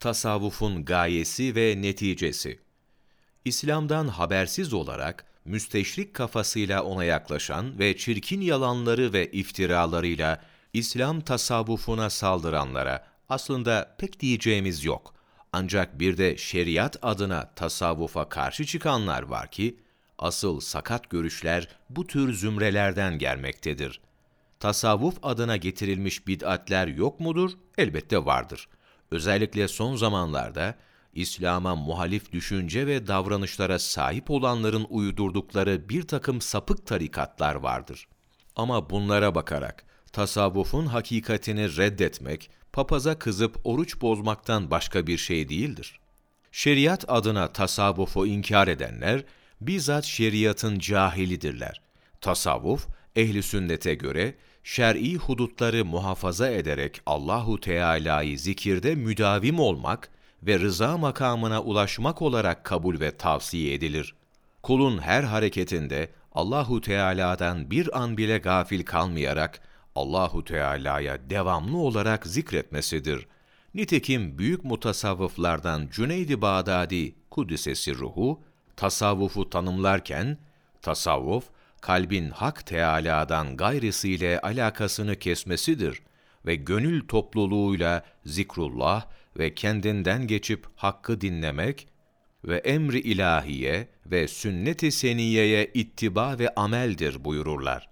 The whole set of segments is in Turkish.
Tasavvufun gayesi ve neticesi İslam'dan habersiz olarak müsteşrik kafasıyla ona yaklaşan ve çirkin yalanları ve iftiralarıyla İslam tasavvufuna saldıranlara aslında pek diyeceğimiz yok. Ancak bir de şeriat adına tasavvufa karşı çıkanlar var ki, asıl sakat görüşler bu tür zümrelerden gelmektedir. Tasavvuf adına getirilmiş bid'atler yok mudur? Elbette vardır. Özellikle son zamanlarda İslam'a muhalif düşünce ve davranışlara sahip olanların uydurdukları bir takım sapık tarikatlar vardır. Ama bunlara bakarak tasavvufun hakikatini reddetmek, papaza kızıp oruç bozmaktan başka bir şey değildir. Şeriat adına tasavvufu inkar edenler, bizzat şeriatın cahilidirler. Tasavvuf, ehli sünnete göre, şer'i hudutları muhafaza ederek Allahu Teala'yı zikirde müdavim olmak ve rıza makamına ulaşmak olarak kabul ve tavsiye edilir. Kulun her hareketinde Allahu Teala'dan bir an bile gafil kalmayarak Allahu Teala'ya devamlı olarak zikretmesidir. Nitekim büyük mutasavvıflardan Cüneyd-i Bağdadi Kuddisesi ruhu tasavvufu tanımlarken tasavvuf kalbin hak Teala'dan gayrisiyle alakasını kesmesidir ve gönül topluluğuyla zikrullah ve kendinden geçip hakkı dinlemek ve emri ilahiye ve sünnet-i seniyeye ittiba ve ameldir buyururlar.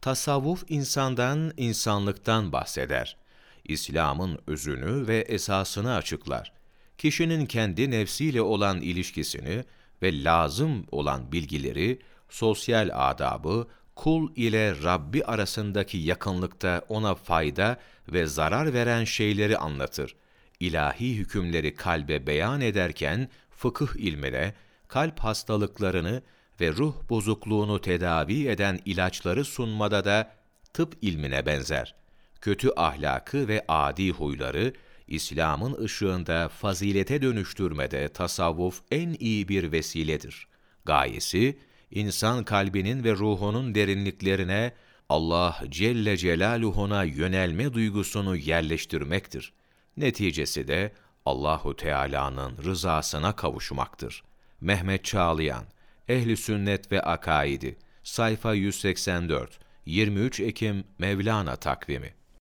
Tasavvuf insandan, insanlıktan bahseder. İslam'ın özünü ve esasını açıklar. Kişinin kendi nefsiyle olan ilişkisini ve lazım olan bilgileri, sosyal adabı, kul ile Rabbi arasındaki yakınlıkta ona fayda ve zarar veren şeyleri anlatır. İlahi hükümleri kalbe beyan ederken fıkıh ilmine, kalp hastalıklarını ve ruh bozukluğunu tedavi eden ilaçları sunmada da tıp ilmine benzer. Kötü ahlakı ve adi huyları, İslam'ın ışığında fazilete dönüştürmede tasavvuf en iyi bir vesiledir. Gayesi, insan kalbinin ve ruhunun derinliklerine Allah Celle Celaluhu'na yönelme duygusunu yerleştirmektir. Neticesi de Allahu Teala'nın rızasına kavuşmaktır. Mehmet Çağlayan, Ehli Sünnet ve Akaidi, sayfa 184, 23 Ekim Mevlana takvimi